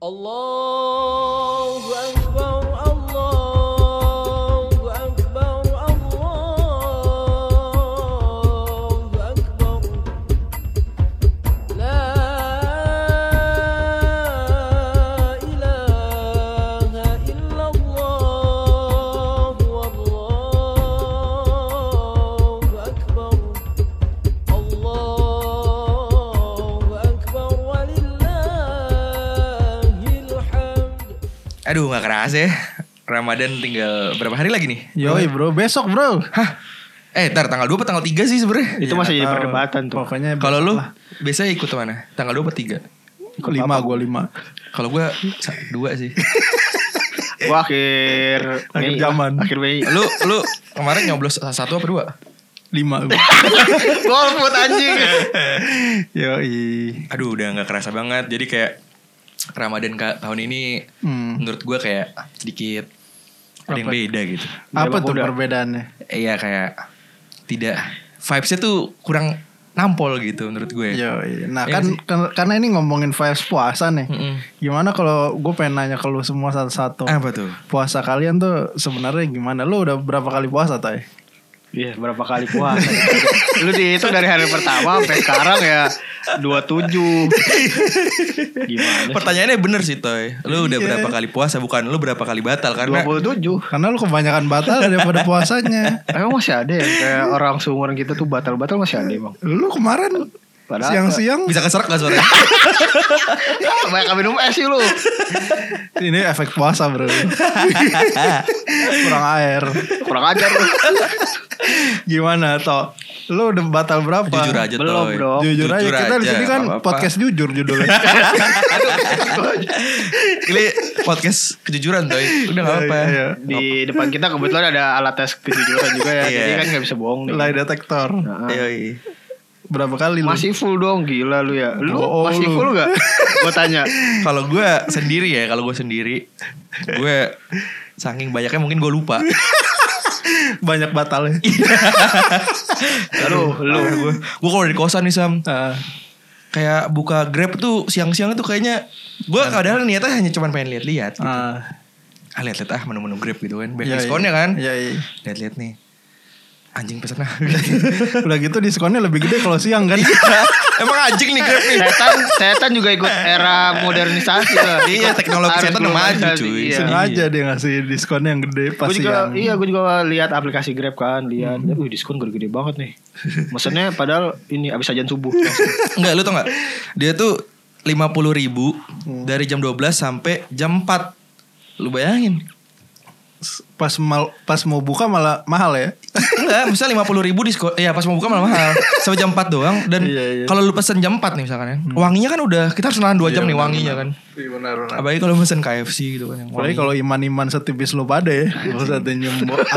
Allah Aduh gak kerasa ya Ramadan tinggal berapa hari lagi nih? Yoi bro, besok bro. Hah? Eh ntar tanggal 2 apa tanggal 3 sih sebenernya? Itu masih jadi perdebatan tuh. Pokoknya Kalau lu lah. biasanya ikut mana? Tanggal 2 apa 3? lima gue lima. Kalau gue 2 sih Gua akhir Akhir Mei. zaman. Akhir Mei. Lu lu kemarin nyoblos satu apa dua? Lima. Golput anjing. Yoi. Aduh udah gak kerasa banget Jadi kayak Ramadan tahun ini Hmm. Menurut gue kayak sedikit Ada yang Apa? beda gitu Apa tuh perbedaannya? Iya kayak Tidak Vibesnya tuh kurang nampol gitu menurut gue Yoi. Nah Iya kan sih. kan- karena ini ngomongin vibes puasa nih. Mm-mm. Gimana kalau gue pengen nanya ke lu semua satu-satu. Apa tuh? Puasa kalian tuh sebenarnya gimana? Lu udah berapa kali puasa tay? Iya, berapa kali puasa. Lu dihitung dari hari pertama sampai sekarang ya 27. Gimana? sih? Pertanyaannya bener sih Toy Lu udah Iya. berapa kali puasa Bukan lu berapa kali batal Karena 27. Karena lu kebanyakan batal daripada puasanya. Emang masih ada ya kayak orang seumuran kita tuh batal-batal masih ada emang. Lu kemarin siang-siang Bisa keserak gak suaranya? Ah, banyak minum es sih lu. ini efek puasa bro. Kurang air. Kurang ajar lu. Gimana toh? Lu udah batal berapa? Jujur aja Belum, bro. Jujur, aja kita di sini kan Gak apa-apa. podcast jujur judulnya. Ini podcast kejujuran Toy Udah gak apa Iya, iya. Di depan kita kebetulan ada alat tes kejujuran juga ya. Iya. Jadi kan gak bisa bohong nih. Lie detector. Nah, Yoi. Berapa kali lu? Masih full dong gila lu ya. Lu Oh, oh, masih lu. full gak? Gue tanya. Kalau gue sendiri ya Kalau gue sendiri Gue Saking banyaknya mungkin gue lupa banyak batalnya. Lu, lu. Gue Gue kalau dari kosan nih Sam Ah, Kayak buka grab tuh Siang-siang tuh kayaknya Gue kadang niatnya hanya cuma pengen lihat-lihat gitu. ah, Ah lihat-lihat ah menu-menu grab gitu kan Banyak iya, diskonnya iya. kan Iya, iya. Lihat-lihat nih Anjing pesen ah Udah gitu diskonnya lebih gede kalau siang kan. Emang anjing nih grab nih Setan, setan juga ikut era modernisasi lah. Iya, teknologi Harus setan udah maju, cuy. Iya. Sengaja dia ngasih diskonnya yang gede pas juga, siang. iya gue juga lihat aplikasi Grab kan, lihat, wih diskon gede-gede banget nih. Maksudnya padahal ini abis ajan subuh. Enggak lu tau gak Dia tuh 50 ribu Dari jam 12 sampai jam 4 Lu bayangin Pas mal, pas mau buka malah mahal ya. Enggak misalnya 50 ribu diskon Ya pas mau buka malah mahal Sampai jam 4 doang Dan Iya, iya. kalau lu pesen jam 4 nih misalkan ya Wanginya kan udah Kita harus nahan 2 jam Iya, nih benar, wanginya benar. kan Iya benar benar. Apalagi kalau pesen KFC gitu kan yang Apalagi kalau iman-iman setipis lu pada ya. Kalau satu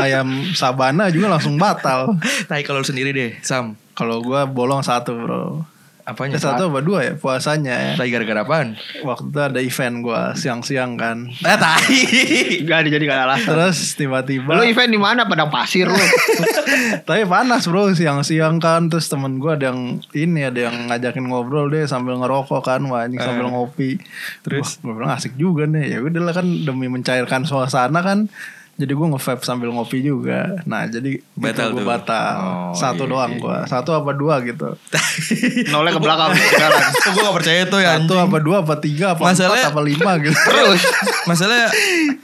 ayam sabana juga langsung batal. Tai kalau lu sendiri deh Sam Kalau gua bolong satu bro. Apanya Eh, satu apa dua ya puasanya ya. Tai gara-gara apaan Waktu itu ada event gua siang-siang kan. Eh tai Gak dijadikan alasan. Terus tiba-tiba Lu event di mana? Padang pasir lu. Tapi panas bro siang-siang kan Terus temen gue ada yang Ini ada yang ngajakin ngobrol deh Sambil ngerokok kan Wah anjing sambil Eh. ngopi Terus? Gue bilang asik juga nih Ya udah lah kan demi mencairkan suasana kan Jadi gue nge-vape sambil ngopi juga. Nah jadi Batal gue batal. Oh, Satu iya, doang iya, gue Satu apa dua gitu. Nolnya ke belakang jalan. Gue gak percaya tuh ya Satu anjing. apa dua apa tiga apa Masalahnya- empat apa lima gitu. Terus. Masalahnya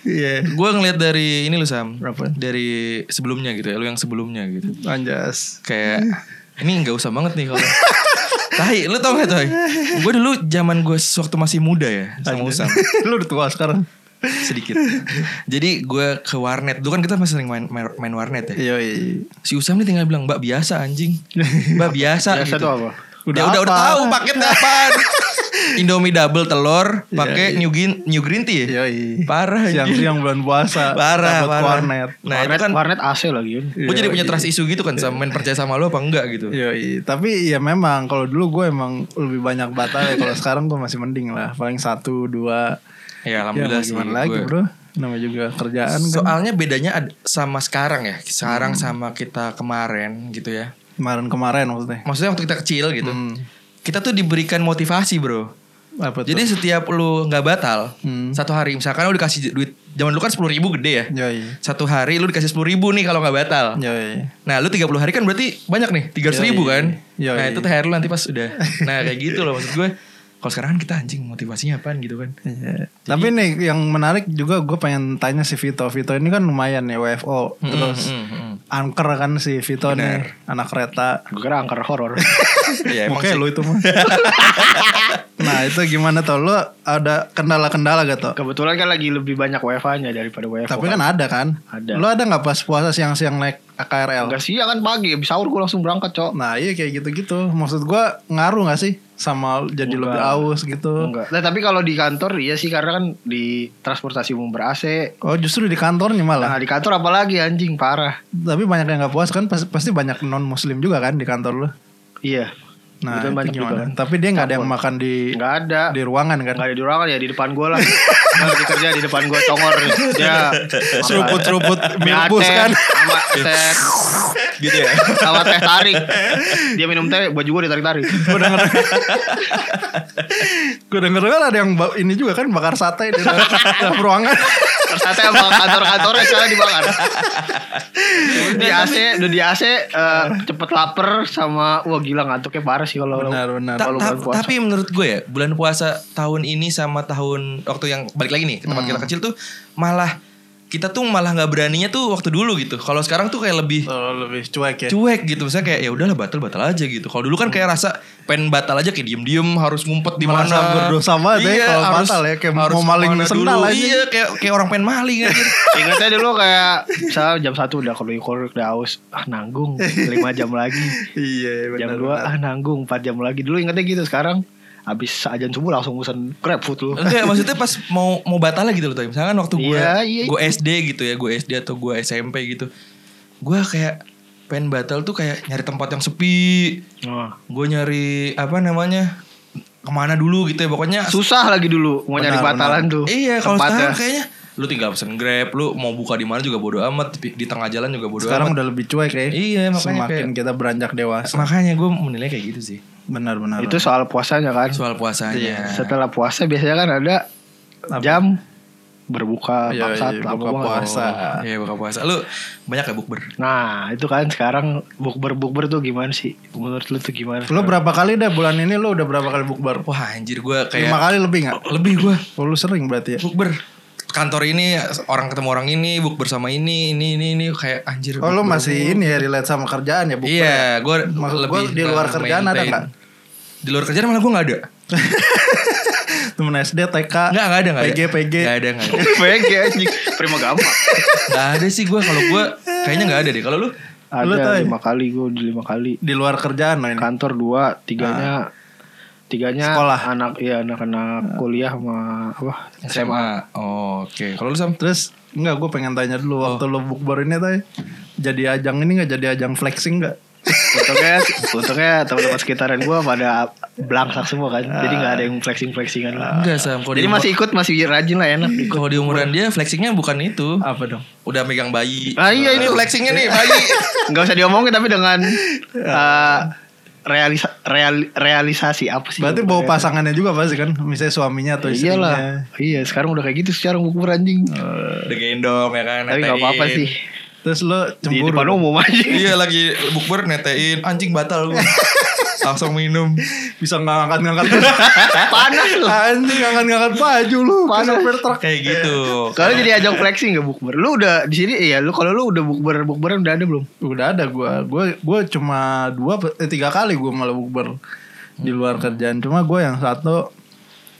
Iya. Gue ngeliat dari ini lu Sam. Berapa? Dari sebelumnya gitu ya Lu yang sebelumnya gitu. Anjas. Kayak Ini gak usah banget nih kalau Tahi lu tau gak Toy Gue dulu zaman gue waktu masih muda ya Sama Usam. Lu udah tua sekarang Sedikit Jadi gue ke warnet Dulu kan kita masih sering main, main, main warnet ya Iya iya Si Usam nih tinggal bilang Mbak biasa anjing Mbak biasa Biasa gitu. tuh apa? Udah Udah udah, udah apa? tahu paketnya apaan Indomie double telur pakai Iya, iya. new green new green tea ya? Iya Parah anjing. Siang-siang bulan puasa Parah, parah. warnet Nah itu warnet, kan warnet AC lagi. Gue jadi Iya, punya iya. trust issue gitu kan sama main percaya sama lo apa enggak gitu. Iya, tapi ya memang kalau dulu gue emang lebih banyak batal ya. Kalau sekarang gue masih mending lah, paling satu dua. Ya Ya, alhamdulillah mau sih. gimana lagi gue. bro? Namanya juga kerjaan kan. Soalnya bedanya ad- sama sekarang ya. Sekarang Hmm. sama kita kemarin gitu ya. Kemarin kemarin maksudnya. Maksudnya waktu kita kecil gitu. Hmm. Kita tuh diberikan motivasi bro. Apa tuh? Jadi setiap lu nggak batal Hmm. satu hari misalkan lu dikasih duit zaman dulu kan sepuluh ribu gede ya. Yoi. Satu hari lu dikasih sepuluh ribu nih kalau nggak batal. Yoi. Nah lu 30 hari kan berarti banyak nih 300 ribu Yoi. kan. Yoi. Nah itu THR lu nanti pas udah. Nah kayak gitu loh maksud gue. Kalau sekarang kan kita anjing motivasinya apaan gitu kan. Iya. Tapi nih yang menarik juga gue pengen tanya si Vito. Vito ini kan lumayan ya WFO. Terus Mm, mm, mm. angker kan si Vito nih anak kereta. Gue kira angker horor. Iya emang Oke sih. lu itu mah. nah itu gimana tuh? Lu ada kendala-kendala gak tuh? Kebetulan kan lagi lebih banyak WFA-nya daripada WFO. Tapi kan ada kan? Ada. Lu ada nggak pas puasa siang-siang naik KRL? Enggak sih, ya kan pagi habis sahur gue langsung berangkat, Cok. Nah iya kayak gitu-gitu. Maksud gua ngaruh gak sih sama jadi Enggak. lebih aus gitu? Enggak. Nah, tapi kalau di kantor iya sih karena kan di transportasi umum ber AC. Oh justru di kantornya malah. Nah, di kantor apalagi anjing parah. Tapi banyak yang nggak puas kan pasti, pasti banyak non muslim juga kan di kantor lu. Iya. Nah Betul, itu banyak gimana? juga. Tapi dia nggak ada yang makan di Enggak ada. di ruangan kan? Enggak ada di ruangan ya di depan gue lah. Kalau kerja di depan gue congor dia Seruput-seruput Mie milbus kan? sama teh Gitu ya. sama teh tarik. Dia minum teh, baju gue ditarik-tarik. Gue denger Gue denger kan ada yang ini juga kan bakar sate di dalam ruangan. Ternyata emang kantor-kantornya sekarang dibakar. di AC, udah di AC eh, cepet lapar sama wah gila ngantuknya parah sih kalau Benar, benar. Ta- kalau ta- bulan puasa. tapi menurut gue ya bulan puasa tahun ini sama tahun waktu yang balik lagi nih ke tempat Hmm. kita kecil tuh malah kita tuh malah nggak beraninya tuh waktu dulu gitu. Kalau sekarang tuh kayak lebih Oh, lebih cuek ya. cuek gitu. Misalnya kayak ya udahlah batal batal aja gitu. Kalau dulu kan kayak rasa pengen batal aja kayak diem diem harus ngumpet di mana. Berdosa banget ya kalau batal ya, kayak mau maling sendal dulu. aja. Iya kayak kayak orang pengen maling aja. Ingatnya dulu kayak misalnya jam 1 udah kalau korek udah haus, ah nanggung 5 jam lagi. Iya Jam benar. 2 ah nanggung 4 jam lagi. Dulu ingatnya gitu sekarang habis ajan subuh langsung pesan grab food lu. Enggak maksudnya pas mau mau batal gitu loh tuh. Misalkan waktu gue Iya, iya. gue SD gitu ya, gue SD atau gue SMP gitu. Gue kayak pengen batal tuh kayak nyari tempat yang sepi. Oh. Gue nyari apa namanya? ke mana dulu gitu ya pokoknya Susah lagi dulu mau nyari Benar, batalan benar. tuh. Iya kalau sekarang kayaknya lu tinggal pesen grab, lu mau buka di mana juga bodo amat, di, tengah jalan juga bodo Sekarang amat. udah lebih cuek ya. Iya, makanya Semakin kayak- kita beranjak dewasa. Makanya gue menilai kayak gitu sih Benar-benar. Itu soal puasanya kan. soal puasanya. Iya. Setelah puasa biasanya kan ada Apa? jam berbuka Iya, iya, buka puasa. Oh, Iya buka puasa. Lu banyak ya bukber? Nah itu kan sekarang bukber bukber tuh gimana sih? Menurut lu tuh gimana? Lu berapa kali dah bulan ini lu udah berapa kali bukber? Wah anjir gue kayak Lima kali lebih nggak? lebih gue Oh, lu sering berarti ya? bukber kantor ini orang ketemu orang ini bukber sama ini ini ini ini kayak anjir. Oh lu masih ini ya relate sama kerjaan ya bukber? Iya, gue Maksud lebih gua di luar ke kerjaan ada nggak? Di luar kerjaan malah gue nggak ada. Temen SD, TK, Nggak nggak ada nggak ada. PG, PG. Nggak ada nggak ada. PG anjing Prima gampang Nggak ada sih gue kalau gue kayaknya nggak ada deh. Kalau lu? Ada lima kali gue di lima kali Di luar kerjaan ini. Kantor dua Tiganya Tiganya Sekolah. Anak Iya anak-anak kuliah sama Apa SMA. Oh, Oke. Kalau lu sam? Terus enggak gue pengen tanya dulu waktu lu bukber ini tay jadi ajang ini nggak jadi ajang flexing nggak? Untungnya Untungnya teman-teman sekitaran gue pada Belangsak semua kan Jadi gak ada yang flexing-flexingan Enggak sam. Jadi di- masih ikut Masih rajin lah enak ikut. Kalau di umuran dia flexingnya bukan itu. Apa dong? Udah megang bayi. Ah, iya, ini itu. flexingnya nih bayi. Gak usah diomongin Tapi dengan eh, realisa, real, Realisasi apa sih Berarti bawa pasangannya juga pasti kan? Misalnya suaminya atau istrinya. Iyalah Iya sekarang udah kayak gitu Sekarang bukber anjing Udah gendong ya kan. Tapi gak apa-apa sih Terus lo Di cemburu. depan dong? umum aja Iya lagi bukber netein anjing batal gua. Langsung minum. Bisa nggak ngangkat-ngangkat. Panas lu Anjing ngangkat-ngangkat baju lu. Panas truk. Kayak gitu. Kalau jadi ajang flexing gak bukber Lu udah di sini Iya lu kalau lu udah bukber Bukberan udah ada belum Udah ada gua. Gua gua cuma dua eh, tiga kali gua malah bukber di luar kerjaan. Cuma gua yang satu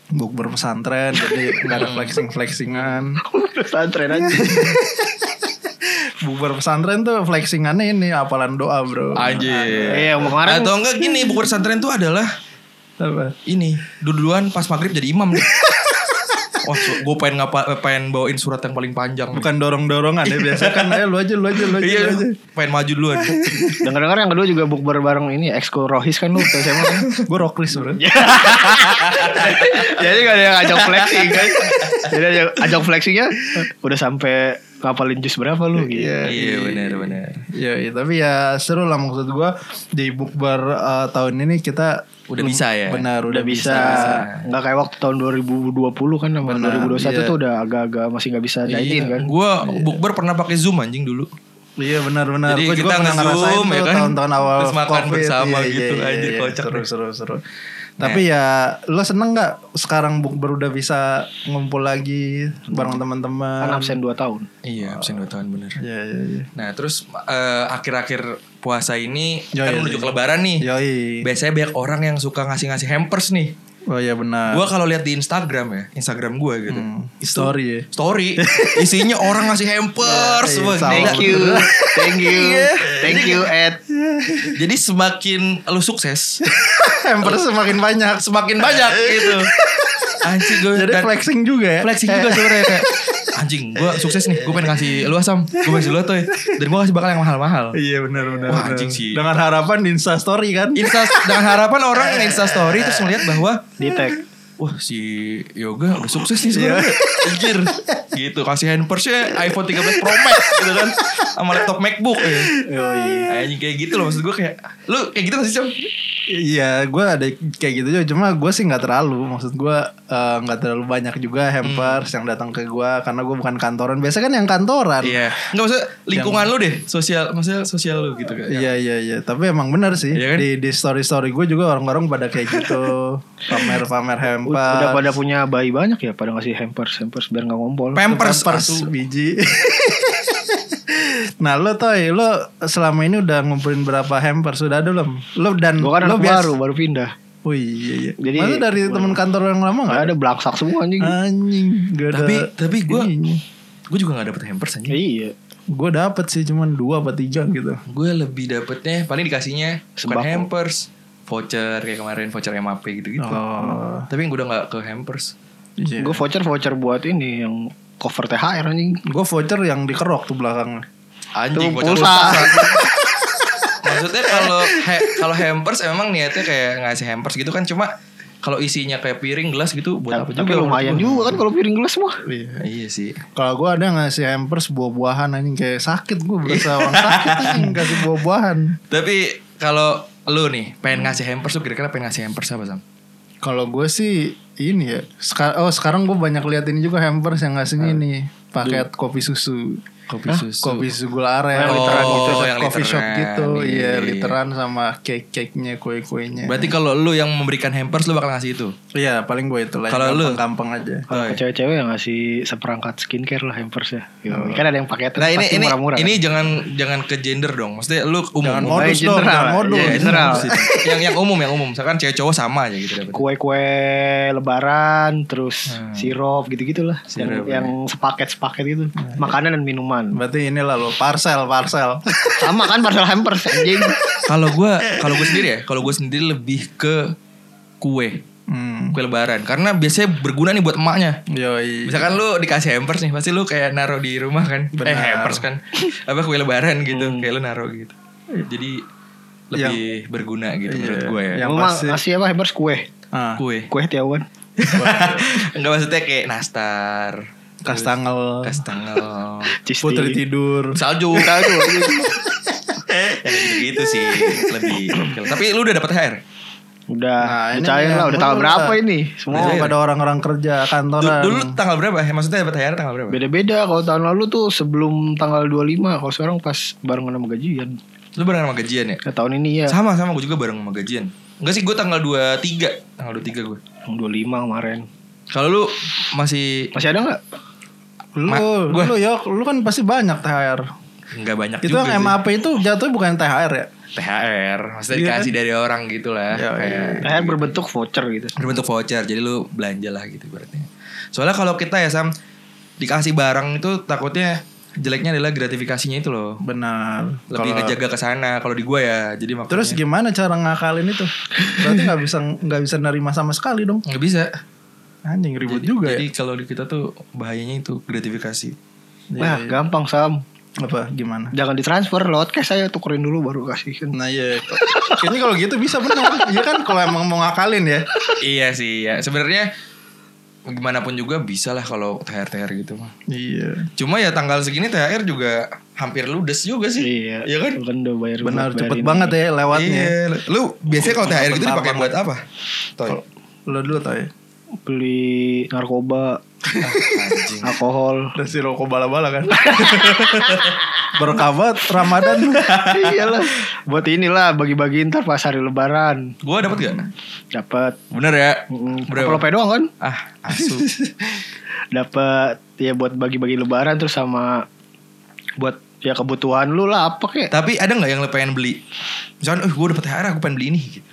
bukber pesantren jadi nggak ada flexing flexingan Pesantren aja bukber pesantren tuh flexingannya ini apalan doa bro Anjir. Iya kemarin Atau enggak gini bukber pesantren tuh adalah apa ini duluan pas maghrib jadi imam deh. Wah, gue pengen ngapa pengen bawain surat yang paling panjang. bukan dorong dorongan ya biasa kan eh lu aja lu aja lu aja, Iya, lu aja. pengen maju duluan. Dengar-dengar yang kedua juga bukber bareng ini Exco Rohis kan lu waktu SMA gue rockris bro Jadi gak ada yang ajak flexing kan Jadi ajak- ajak flexingnya Udah sampai ngapalin jus berapa lu gitu. Iya, Iya benar benar. Iya, iya, tapi ya seru lah maksud gua di bukber eh, tahun ini kita Udah bisa ya? Benar, Udah bisa, nggak kayak waktu tahun 2020 kan sama Benar, 2021 iya. tuh udah agak-agak masih nggak bisa dine in kan. Gue bukber pernah pakai zoom anjing dulu. Iya benar-benar. Jadi Gua kita juga pernah nge-zoom, ngerasain ya kan? tahun-tahun awal Terus makan COVID. bersama Iya, gitu, iya, anjir, iya, kocak Seru seru seru. Tapi ya lo seneng nggak sekarang bukber udah bisa ngumpul lagi bareng teman-teman? Kan absen 2 tahun. Iya absen 2 tahun bener. Iya iya iya. Nah terus eh, akhir-akhir puasa ini Yoi, kan yoi. menuju ke lebaran nih. Yoi. Biasanya banyak orang yang suka ngasih-ngasih hampers nih. Oh iya benar. Gua kalau lihat di Instagram ya, Instagram gua gitu. Hmm, story ya. Story isinya orang ngasih hampers. Iya, sama. gila. Thank you, thank you, thank you Ed. Jadi semakin lu sukses, Hampers semakin banyak. semakin banyak gitu. Anjing gue Jadi flexing juga ya. flexing juga sebenarnya kayak anjing gue sukses nih gue pengen ngasih lu asam gue pengen ngasih lu toy dan gue kasih bakal yang mahal-mahal Iya benar benar. Wah, anjing sih. Dengan harapan di Insta story kan. Insta dengan harapan orang yang Insta story terus melihat bahwa Di tag. wah si Yoga udah sukses nih sebenarnya anjir gitu kasih hampersnya iPhone 13 Pro Max gitu kan sama laptop MacBook ya. Anjing kayak gitu loh maksud gue kayak lu kayak gitu gak sih? Iya, gue ada kayak gitu juga. Cuma gue sih nggak terlalu. Maksud gue eh, nggak terlalu banyak juga hampers yang datang ke gue karena gue bukan kantoran. Biasa kan yang kantoran. Iya nggak maksud lingkungan lu deh sosial maksudnya sosial lu gitu kan Iya iya iya. Tapi emang benar sih. Iya kan? Di di story story gue juga orang-orang pada kayak gitu. pamer pamer hampers. Udah pada punya bayi banyak ya pada ngasih hampers hampers biar nggak ngompol. Pampers, Pampers biji. nah lo toy lo selama ini udah ngumpulin berapa hampers sudah ada belum? Lo dan Gua kan lo anak bias- baru baru pindah. Oh iya iya. Jadi- Masa dari teman kantor yang lama Nggak nggak ada belaksak semua anjing. Anjing, gak ada. tapi tapi gue gue juga gak dapet hampers anjing Iya. Gue dapet sih cuman dua apa tiga gitu. gue lebih dapetnya paling dikasihnya bukan hampers voucher kayak kemarin voucher MAP gitu gitu Oh, tapi gue udah nggak ke hampers iya. Gue voucher voucher buat ini yang cover THR anjing. Gue voucher yang dikerok tuh belakangnya. Anjing voucher pulsa. maksudnya kalau he- kalau hampers emang niatnya kayak ngasih hampers gitu kan cuma kalau isinya kayak piring gelas gitu buat apa Tapi juga lumayan juga kan kalau piring gelas mah. Iya. iya sih Kalau gue ada ngasih hampers buah-buahan anjing kayak sakit gue berasa orang sakit anjing kasih buah-buahan. tapi kalau lu nih pengen ngasih hampers tuh kira-kira pengen ngasih hampers apa sam Kalau gue sih ini ya. Oh sekarang gue banyak lihat ini juga hampers yang ngasihnya ini paket kopi susu. Kopi Hah? susu Kopi susu gula aren. Oh, literan gitu. yang coffee shop literan. gitu. Iya, Iya, iya. literan sama cake-cake-nya, kue-kuenya. berarti kalau lu yang memberikan hampers lu bakal ngasih itu Iya, paling gue itu lah. Kalau lu? gampang aja. Oh, Kalau ke cewek-cewek yang ngasih seperangkat skincare lah hampers ya. Yo, Kan ada yang pakai Nah ini pasti ini murah-murah. ini kan? jangan jangan ke gender dong. Maksudnya lu umum. Jangan modus Iya, dong, general. jangan modus. Iya, general. yang yang umum yang umum. Misalkan cewek cowok sama aja gitu dapat. kue-kue lebaran terus sirup gitu-gitulah Hmm. yang, Sirup, ya. yang sepaket-sepaket itu makanan dan minuman Berarti ini lah lo parcel, parcel. sama kan parcel hampers anjing Kalau gua kalau gue sendiri ya, kalau gue sendiri lebih ke kue. Hmm. Kue lebaran karena biasanya berguna nih buat emaknya. Yoi. Misalkan lu dikasih hampers nih, pasti lu kayak naruh di rumah kan. Benar. Eh hampers kan. Apa kue lebaran gitu, kayak lu naruh gitu. Jadi lebih berguna gitu Iya. menurut gue ya. Yang Emang pasti- ngasih apa hampers kue Ah, Kue. kue tiawan Enggak maksudnya kayak nastar, kastangel, kastangel, putri tidur. salju. Salju, yang gitu, sih lebih tapi lu udah dapat HR udah. Nah, nih, lah udah tanggal udah- berapa ini? Semua Oh, pada orang-orang kerja dulu, kantoran. dulu tanggal berapa? Ya maksudnya dapat HR tanggal berapa? Beda-beda. Kalau tahun lalu tuh sebelum tanggal 25 kalau sekarang pas barengan sama gajian. Lu bareng sama gajian ya? Nah, tahun ini ya sama sama. Gue juga bareng sama gajian. Enggak sih gue tanggal 23 tanggal 23 gue yang 25 kemarin. Kalau lu masih masih ada nggak Lu, Ma- gua- lu ya, lu kan pasti banyak THR. nggak banyak Itu juga yang sih. MAP itu jatuhnya bukan THR ya? THR maksudnya Iya dikasih dari orang gitu lah Iya, kayak THR berbentuk voucher gitu berbentuk voucher jadi lu belanja lah gitu berarti soalnya kalau kita ya sam dikasih barang itu takutnya jeleknya adalah gratifikasinya itu loh Benar. lebih Kalau- ngejaga ke sana kalau di gua ya jadi makanya Terus gimana cara ngakalin itu? Berarti nggak bisa nggak bisa nerima sama sekali dong. nggak bisa Anjing ribut jadi, juga jadi ya. kalau di kita tuh bahayanya itu gratifikasi Iya, Nah, iya. gampang Sam. Apa gimana? Jangan ditransfer lewat cash saya tukerin dulu baru kasih kan. Nah iya Kayaknya kalau gitu bisa benar Iya kan kalau emang mau ngakalin ya iya sih ya sebenarnya gimana pun juga bisa lah kalau THR THR gitu mah. Iya. Cuma ya tanggal segini THR juga hampir ludes juga sih. Iya. Iya kan? Udah bayar Benar cepet banget ya lewatnya. Iya. Lu biasanya kalau THR gitu dipakai buat apa? Toy. Lo dulu tau ya. Beli narkoba, Ah, anjing. alkohol. Udah si rokok bala-bala kan. Berkabat Ramadan. Iyalah. Buat inilah bagi-bagi ntar pas hari lebaran. Gua dapat gak? Dapat Bener ya? mm, Berapa? Berapa doang kan? Ah, asu. Dapat ya buat bagi-bagi lebaran terus sama buat ya kebutuhan lu lah apa kek. Tapi ada nggak yang lo pengen beli? Misalkan, eh gue dapet THR aku pengen beli ini. Gitu.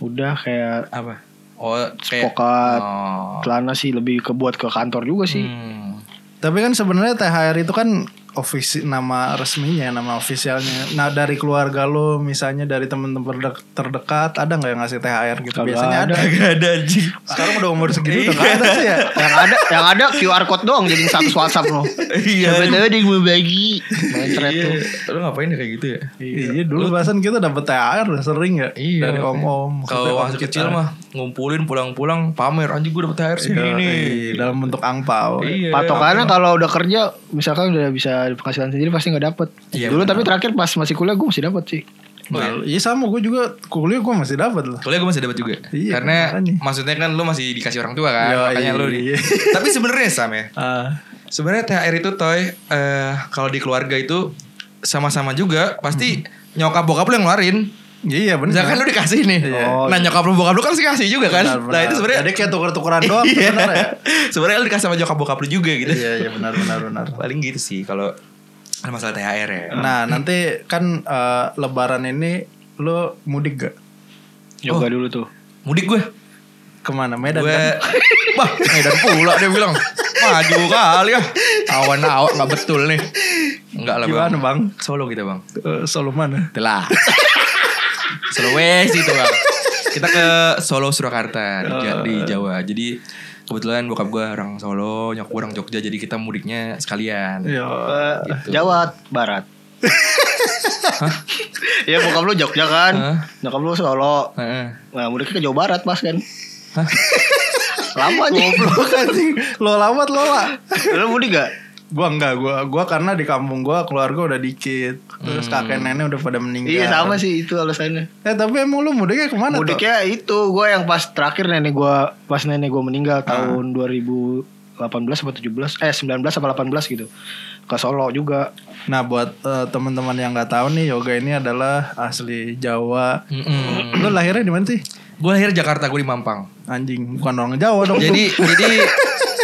Udah kayak Apa? Oh, kayak Spokat. Oh. celana sih lebih ke buat ke kantor juga sih. Hmm. Tapi kan sebenarnya THR itu kan ofisi nama resminya, nama ofisialnya. Nah dari keluarga lo, misalnya dari temen-temen terdek- terdekat, ada nggak yang ngasih THR gitu? Kagak Biasanya ada. ada. Gak ada anjing. Sekarang udah umur segini udah nggak ada sih ya. yang ada yang ada QR code doang jadi status WhatsApp lo. Iya. Siapa tahu ada yang mau bagi. Tuh. Iya. Lu ngapain ya kayak gitu ya? Iya dulu bahasan kita dapet THR udah sering ya Iya. dari om-om. Kalau waktu kecil mah ngumpulin pulang-pulang pamer anjing gue dapet THR Iya, segini. iya, dalam bentuk angpau. Iya. Patokannya kalau udah kerja misalkan udah bisa penghasilan sendiri pasti nggak dapet. Iya, Dulu benar. tapi terakhir pas masih kuliah gue masih dapet sih. Nah, iya sama gue juga kuliah gue masih dapat loh. Kuliah gue masih dapat juga. Iya, Karena makanya. maksudnya kan lu masih dikasih orang tua kan, Iya, makanya iya, lu iya. Tapi sebenarnya Sam ya. Ah, Sebenarnya THR itu toy eh kalau di keluarga itu sama-sama juga pasti nyokap bokap lu yang ngeluarin. Iya benar. Misalkan lu dikasih nih. Iya. Nah, nyokap lu bokap lu kan sih kasih juga kan. Benar, Nah, benar. itu sebenarnya Jadi kayak tuker-tukeran doang Iya. ya. sebenarnya lu dikasih sama nyokap bokap lu juga gitu. Iya iya benar benar benar. Paling gitu sih kalau ada masalah THR ya. Nah nanti kan eh, Lebaran ini lo mudik gak? Yoga Oh. dulu tuh. Mudik gue. Ke mana Medan gue kan? Wah, Medan pula dia bilang. Maju kali ya. Awan awak nggak betul nih. Enggak lah Gimana bang? Solo kita bang. Eh, Solo mana? Telah. Sulawesi itu bang. Kita ke Solo Surakarta di, Ja- di Jawa. Jadi kebetulan bokap gue orang Solo, nyokap gue orang Jogja. Jadi kita mudiknya sekalian. Iya. Gitu. Jawa Barat. Iya bokap lu Jogja kan. Hah? Nyokap lu Solo. Heeh. Nah mudiknya ke Jawa Barat pas kan. Hah? Lama. Goblok anjing. Lo lamat lo lah. Lu mudik gak? Gua enggak, gua gua karena di kampung gua keluarga udah dikit. Terus kakek nenek udah pada meninggal. Iya sama sih itu alasannya. Eh tapi emang lu mudiknya ke mana tuh? Mudiknya itu gue yang pas terakhir nenek gue pas nenek gue Ah. meninggal tahun 2018 atau 17 eh 19 atau 18 gitu ke Solo juga Nah buat eh, teman-teman yang nggak tahu nih yoga ini adalah asli Jawa. Mm-mm. Lu lahirnya di mana sih? Gue lahir Jakarta, gue di Mampang. Anjing, bukan orang Jawa dong. jadi jadi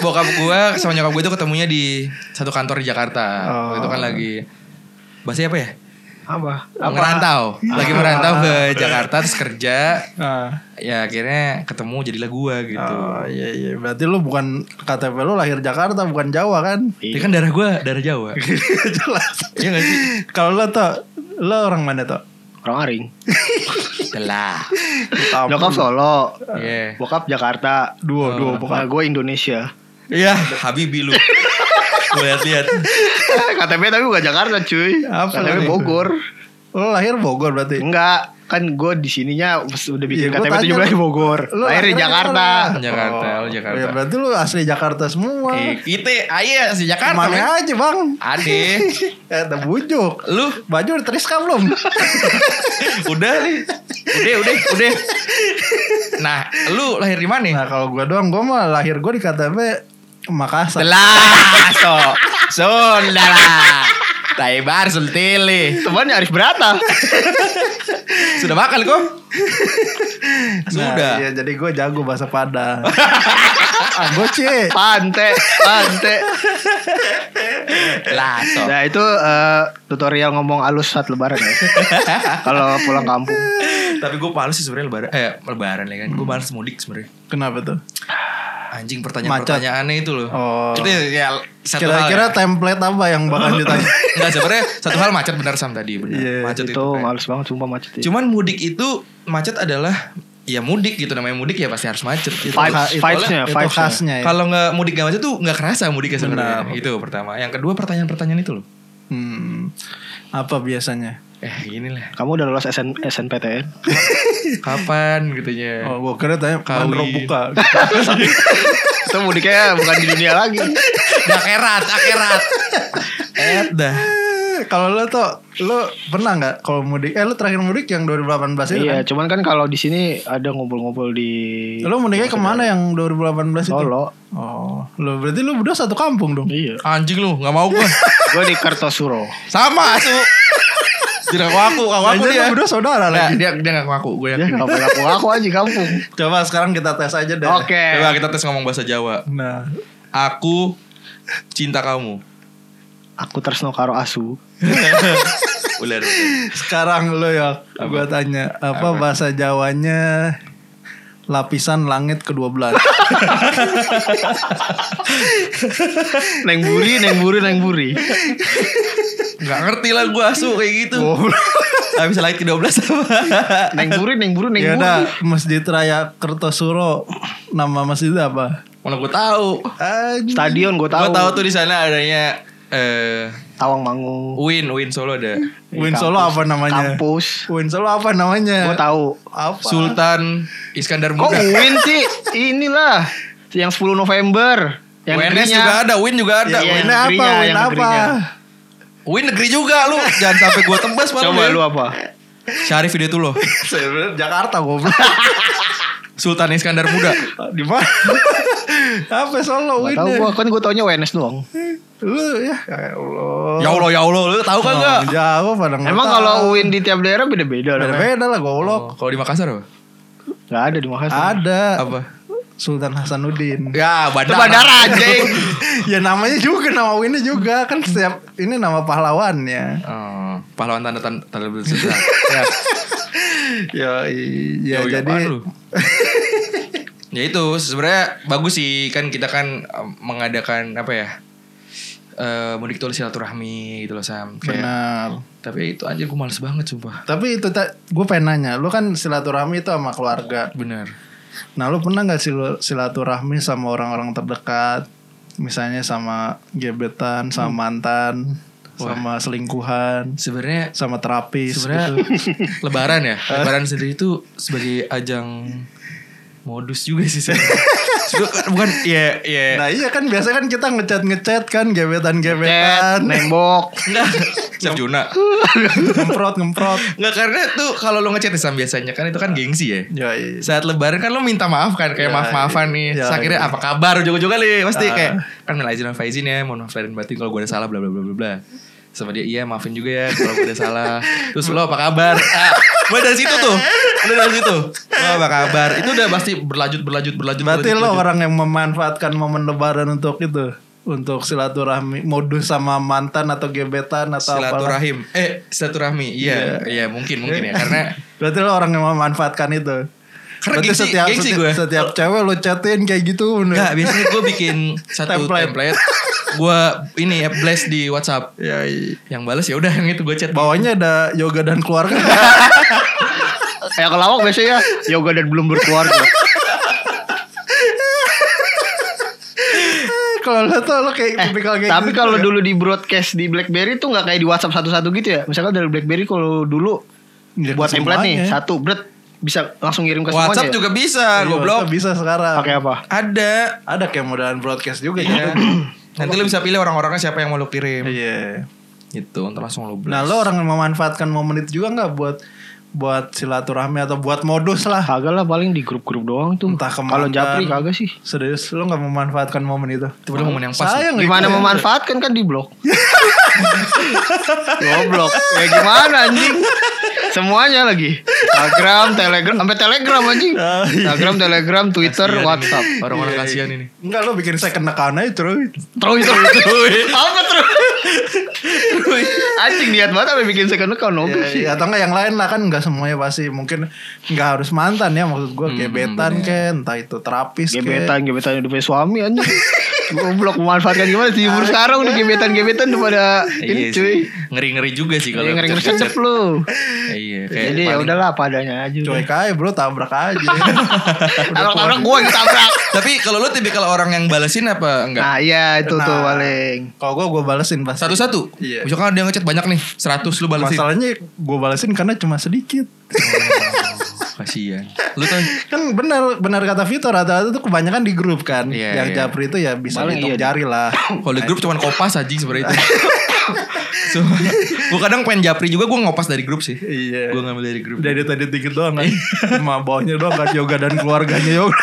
bokap gue sama nyokap gue itu ketemunya di satu kantor di Jakarta. Oh. Itu kan lagi bahasa apa ya? apa Merantau, lagi merantau ke Jakarta terus kerja. Ah. Ya akhirnya ketemu jadilah gue gitu. Oh iya iya, berarti lu bukan KTP lu lahir Jakarta bukan Jawa kan? Dia kan darah gue darah Jawa. Jelas. Iya gak sih? Kalau lu tuh, lu orang mana tuh? orang Aring Telah. Nyokap Solo Iya. bokap Jakarta Dua, dua nah, bukan. gue Indonesia Iya, Habibi lu. Gue lihat-lihat. KTP tapi bukan Jakarta cuy Apa KTP? Bogor Lu lahir Bogor berarti? enggak kan gue di sininya udah bikin gua KTP tanya 17 di lu- Bogor lu lahir di Jakarta mana? Jakarta, Oh, Jakarta. Ya berarti lu asli Jakarta semua. Eh, kita ayo si Jakarta. Mana aja bang? Ade. Ada bujuk. Lu Baju udah teriska belum? udah nih. Udah, udah, udah. Nah, lu lahir di mana? nah kalau gua doang, gua mah lahir gua di KTP Makassar. Telah, so. Sunda lah. Taibar Sultili. temannya Arif Berata Sudah makan kok? Nah, Sudah. iya, jadi gua jago bahasa Padang. ah, gua cie. Pante Pante Lah, so. Nah itu eh, tutorial ngomong halus saat lebaran ya Kalau pulang kampung Tapi gue males sih sebenarnya lebaran. Eh, lebaran ya kan. Gue males mudik sebenarnya. Kenapa tuh? Anjing pertanyaan-pertanyaannya itu loh. Oh. Itu ya satu hal. Kira-kira ya. template apa yang bakal ditanya? Enggak sebenarnya satu hal macet benar Sam tadi benar. Iya, macet itu. Itu kayak- males banget sumpah macet ya. Cuman mudik itu macet adalah ya mudik gitu namanya mudik ya pasti harus macet. Gitu. Vibes- vibes-nya, itu vibes-nya. khasnya ya. Kalau nggak mudik nggak macet tuh nggak kerasa mudiknya sebenarnya. Benar. Itu pertama. Yang kedua pertanyaan-pertanyaan itu loh. Hmm, apa biasanya? Eh gini lah. Kamu udah lolos SN, SNPTN? Kapan gitunya? Oh, gue kira tanya Kawin. mandro buka. Itu mudiknya bukan di dunia lagi. Akhirat, akhirat. Eh dah. kalau lo tuh lo pernah nggak kalau mudik? Eh lo terakhir mudik yang 2018 itu iya, kan? cuman kan kalau di sini ada ngumpul-ngumpul di Lo mudiknya ke mana yang 2018 itu? Solo. Oh, lo berarti lo berdua satu kampung dong? Iya. Anjing lu, nggak mau gua. Gue di Kertosuro. Sama su. Tidak ngaku, ngaku aku dia. berdua saudara Nah, lagi. dia dia nggak ngaku, gue Ya yakin. nggak boleh aku aku aja kampung. Coba sekarang kita tes aja deh. Oke. Coba kita tes ngomong bahasa Jawa. Nah, Aku cinta kamu. Aku tresno karo asu. Ular. sekarang lo ya, gue tanya apa, bahasa Jawanya lapisan langit ke-12. Neng buri, neng buri, neng buri. Nggak ngerti lah gue asu kayak gitu. Gak bisa lagi ke 12 apa. Neng buri, neng buri, neng ya buri. Masjid Raya Kertosuro nama masjidnya apa? Mana gue tahu. Stadion gue tahu. Gue tahu tuh di sana adanya eh Tawang Mangu. Win, Win Solo ada. Win Solo apa namanya? Kampus. Win Solo apa namanya? Gue tahu. Apa? Sultan Iskandar Kok Muda. Win sih? Inilah yang 10 November. Yang WNS negerinya. juga ada, Win juga ada. Iya, Win, apa? Win apa? Win negeri juga lu. Jangan sampai gue tebas malu Coba ya. lu apa? Syarif itu loh. Sebenarnya Jakarta goblok. Sultan Iskandar Muda. Di mana? Apa Solo Gak Win? tahu gua kan gua taunya WNS doang. Lu ya, ya Allah. Ya Allah, ya Allah. Lu tahu kan enggak? Oh, jauh pada nggak Emang kalau UIN di tiap daerah beda-beda beda-beda lah goblok. Oh, kalau di Makassar apa? Gak ada di Makassar. Ada Apa? Sultan Hasanuddin. Ya, Itu bandara. bandara anjing. ya namanya juga nama Winnya juga kan setiap ini nama pahlawannya. Oh, pahlawan tanda tanda tanda bersejarah. ya. Ya, iya Jauh jadi apaan lu? ya itu sebenarnya bagus sih kan kita kan mengadakan apa ya? eh mudik tulis silaturahmi gitu loh Sam. Kayak, benar. tapi itu aja gue males banget sumpah. Tapi itu tak gue pengen nanya, lu kan silaturahmi itu sama keluarga. Bener. Nah, lu pernah nggak sil- silaturahmi sama orang-orang terdekat? Misalnya sama gebetan, sama mantan, sama selingkuhan, Sebenarnya sama terapis sebenarnya gitu. lebaran ya. lebaran sendiri itu sebagai ajang modus juga sih sebenarnya. Sebenarnya bukan ya ya Nah iya kan biasa kan kita ngechat ngechat kan gebetan gebetan nembok. enggak Chef Juna ngemprot ngemprot. Enggak karena tuh kalau lo ngechat Sam biasanya kan itu kan gengsi ya Ya, iya. saat lebaran kan lo minta maaf kan kayak Ya, maaf maafan nih ya, akhirnya iya. apa kabar juga-juga nih pasti Ah. kayak kan minta izin sama Faizin ya mohon maaf lahir batin kalau gue ada salah bla bla bla bla bla sama dia iya maafin juga ya kalau gue ada salah. Terus lo apa kabar? Ah, mulai dari situ tuh. Mulai dari situ. Lo apa kabar? Itu udah pasti berlanjut berlanjut berlanjut Berarti berlanjut, lo berlanjut. orang yang memanfaatkan momen lebaran untuk itu? Untuk silaturahmi modus sama mantan atau gebetan atau apa silaturahim. Eh silaturahmi. Iya. iya mungkin mungkin ya. Karena Berarti lo orang yang memanfaatkan itu. Karena Berarti gengsi- setiap gengsi setiap, gue. setiap cewek lo chatin kayak gitu bener. Enggak, biasanya gue bikin satu Template. template. gue ini ya blast di WhatsApp. Ya, iya. Yang balas ya udah yang itu gue chat. Bawahnya ada yoga dan keluarga. Kayak kelawak biasanya yoga dan belum berkeluarga. kalau lo tuh lo kayak Eh, tipikal kayak tapi gitu kalau ya. dulu di broadcast di BlackBerry tuh nggak kayak di WhatsApp satu-satu gitu ya. Misalkan dari BlackBerry kalau dulu Ya, buat template nih satu bret bisa langsung ngirim ke WhatsApp semuanya. juga bisa, Iya, goblok. WhatsApp bisa sekarang. Pakai apa? Ada. Ada kayak modelan broadcast juga Iya. ya. Nanti lu bisa pilih orang-orangnya siapa yang mau lu kirim. Iya. Gitu, ntar langsung lu blast. Nah, lo orang yang memanfaatkan momen itu juga nggak buat buat silaturahmi atau buat modus lah. Kagak lah paling di grup-grup doang tuh. Entah ke Kalau. Japri kagak sih. Serius, lo nggak memanfaatkan momen itu? Itu momen yang pas. Sayang Gimana itu. memanfaatkan kan di blok. Goblok. Ya gimana anjing? Semuanya lagi. Instagram, Telegram, sampai Telegram anjing. Instagram, Telegram, Twitter, Kasian ini. WhatsApp. Orang-orang Iya, kasihan iya. ini. Enggak lo bikin second account aja terus. Terus terus. Apa terus? Anjing niat banget sampai bikin second account oke Ya, sih. ya, atau enggak yang lain lah kan enggak semuanya pasti mungkin enggak harus mantan ya maksud gua gebetan ke entah itu terapis ke. Gebetan, gebetan udah punya suami anjing. Goblok memanfaatkan gimana sih umur sekarang udah gebetan-gebetan udah pada ini Iya cuy. sih. Ngeri-ngeri juga sih kalau Yang ngeri-ngeri sedep lu. Iya, kayak Jadi ya udahlah apa adanya aja. Cuek aja bro tabrak aja. Tabrak-tabrak gue yang tabrak. Tapi kalau lu tipikal orang yang balesin apa enggak? Nah iya itu tuh Nah. paling. Kalau gue gue balesin pasti. Satu-satu. Iya. Misalkan dia ngechat banyak nih, 100 lu balesin. Masalahnya gue balesin karena cuma sedikit. Kasihan. Lu tau Kan benar benar kata Vito rata-rata tuh kebanyakan di grup kan. Iya, yang iya. japri itu ya bisa Paling dihitung iya. jari lah. kalau di grup cuman kopas aja sebenarnya itu. so, gue kadang pengen japri juga gue ngopas dari grup sih. Iya. Gue ngambil dari grup. Udah tadi dikit doang kan. Cuma bawahnya doang kan yoga dan keluarganya yoga.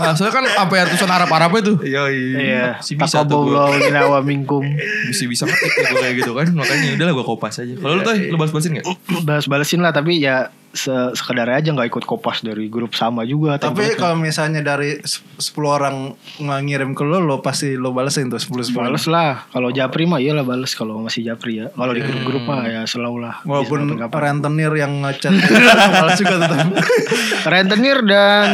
Ah, soalnya kan apa ya tulisan Arab-Arab itu. Yoi. Iya. Si bisa tuh Takabullah minawa minkum. Bisa bisa ketik ya gue kayak gitu kan. Makanya udahlah gue kopas aja. Kalau lu tuh lu balas-balasin gak? Balas-balesin lah tapi ya se sekedar aja nggak ikut kopas dari grup sama juga. Tapi kalau misalnya dari s- 10 orang ngirim ke lo, lo pasti lo balesin tuh 10 10. Bales lah. Kalau Japri mah iyalah bales kalau masih Japri ya. Kalau di grup-grup mah ya selalu lah. Walaupun rentenir yang ngechat balas juga tetap. rentenir dan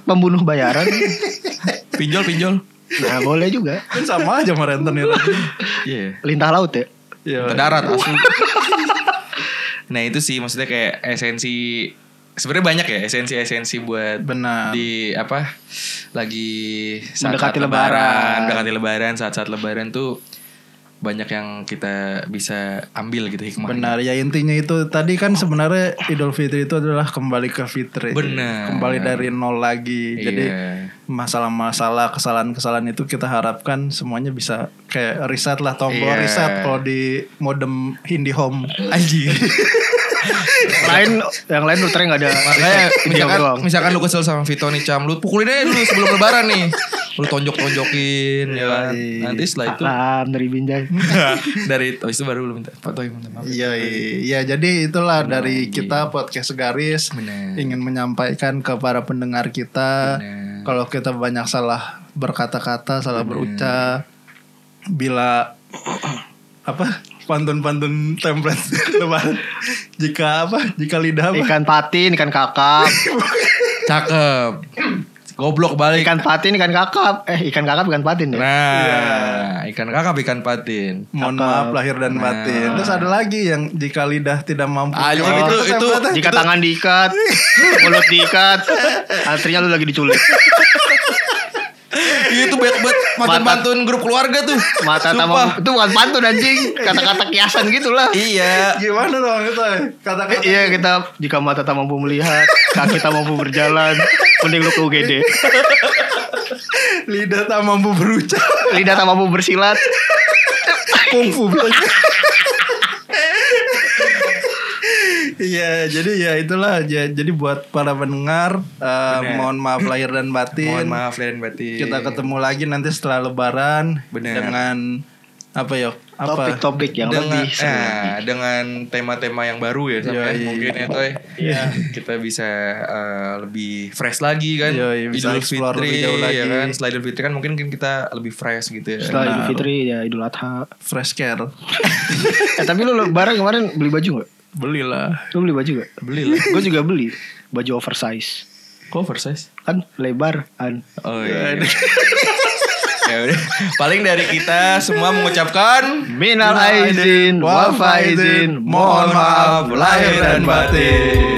pembunuh bayaran. Pinjol pinjol. Nah boleh juga. Kan sama aja sama rentenir. Iya. Lintah laut ya. Iya. Ke darat asli. nah itu sih maksudnya kayak esensi sebenarnya banyak ya esensi-esensi buat Benar. di apa lagi saat Mendekati lebaran, lebaran. mendekati lebaran saat-saat lebaran tuh banyak yang kita bisa ambil gitu hikmah. Benar ya intinya itu tadi kan sebenarnya Idul Fitri itu adalah kembali ke fitri. Benar. Kembali dari nol lagi. Jadi Iya. masalah-masalah kesalahan-kesalahan itu kita harapkan semuanya bisa kayak reset lah tombol Iya. reset kalau di modem IndiHome. Anjing. lain yang lain routernya nggak ada. Makanya misalkan, doang. misalkan lu kesel sama Vito nih Cam, lu pukulin aja dulu sebelum lebaran nih. Lu tonjok-tonjokin ya kan. Nanti setelah itu Salam dari Binjai. dari oh, itu baru lu minta Pak Toy minta maaf. Iya, iya. jadi itulah dari kita podcast garis Benar. ingin menyampaikan ke para pendengar kita kalau kita banyak salah berkata-kata, salah berucap, bila apa pantun-pantun template lebaran jika apa jika lidah apa Ikan patin, ikan kakap. Cakep. Goblok balik. Ikan patin, ikan kakap. Eh, ikan kakap, ikan patin ya. Nah, ikan kakap ikan patin. mohon maaf lahir dan Nah. batin terus ada lagi yang jika lidah tidak mampu Ah, Oh, itu- itu- template-nya. Jika tangan diikat, mulut diikat, artinya lu lagi diculik. Itu buat buat pantun-pantun grup keluarga tuh. Mata tamam itu bukan pantun anjing, kata-kata kiasan gitu lah. Iya. gimana dong itu kata-kata Iya kita jika mata tak mampu melihat, kaki tak mampu berjalan, mending lu ke UGD. lidah tak mampu berucap Lidah tak mampu bersilat, kungfu Iya, jadi ya itulah. Ja- Jadi buat para pendengar, eh, Bener. mohon maaf lahir dan batin. Mohon maaf dan batin. Kita ketemu lagi nanti setelah Lebaran Bener. dengan apa ya? Apa? topik-topik yang dengan lebih seru. nah, dengan tema-tema yang baru ya sampai Yoi. mungkin ya Toy. Kita bisa eh, lebih fresh lagi kan. Yoi, bisa Idul explore Fitri lebih jauh lagi. ya kan. Setelah Idul Fitri kan mungkin kita lebih fresh gitu ya. Setelah Idul. Fitri ya Idul Adha. Fresh care. Eh tapi lu lebaran kemarin beli baju gak? Belilah. Lu beli baju gak? Beli lah. Gue juga beli baju oversize. Kok oversize? Kan lebar kan. Oh iya. ya udah. Paling dari kita semua mengucapkan Minal aizin, wal faizin, mohon maaf lahir dan batin.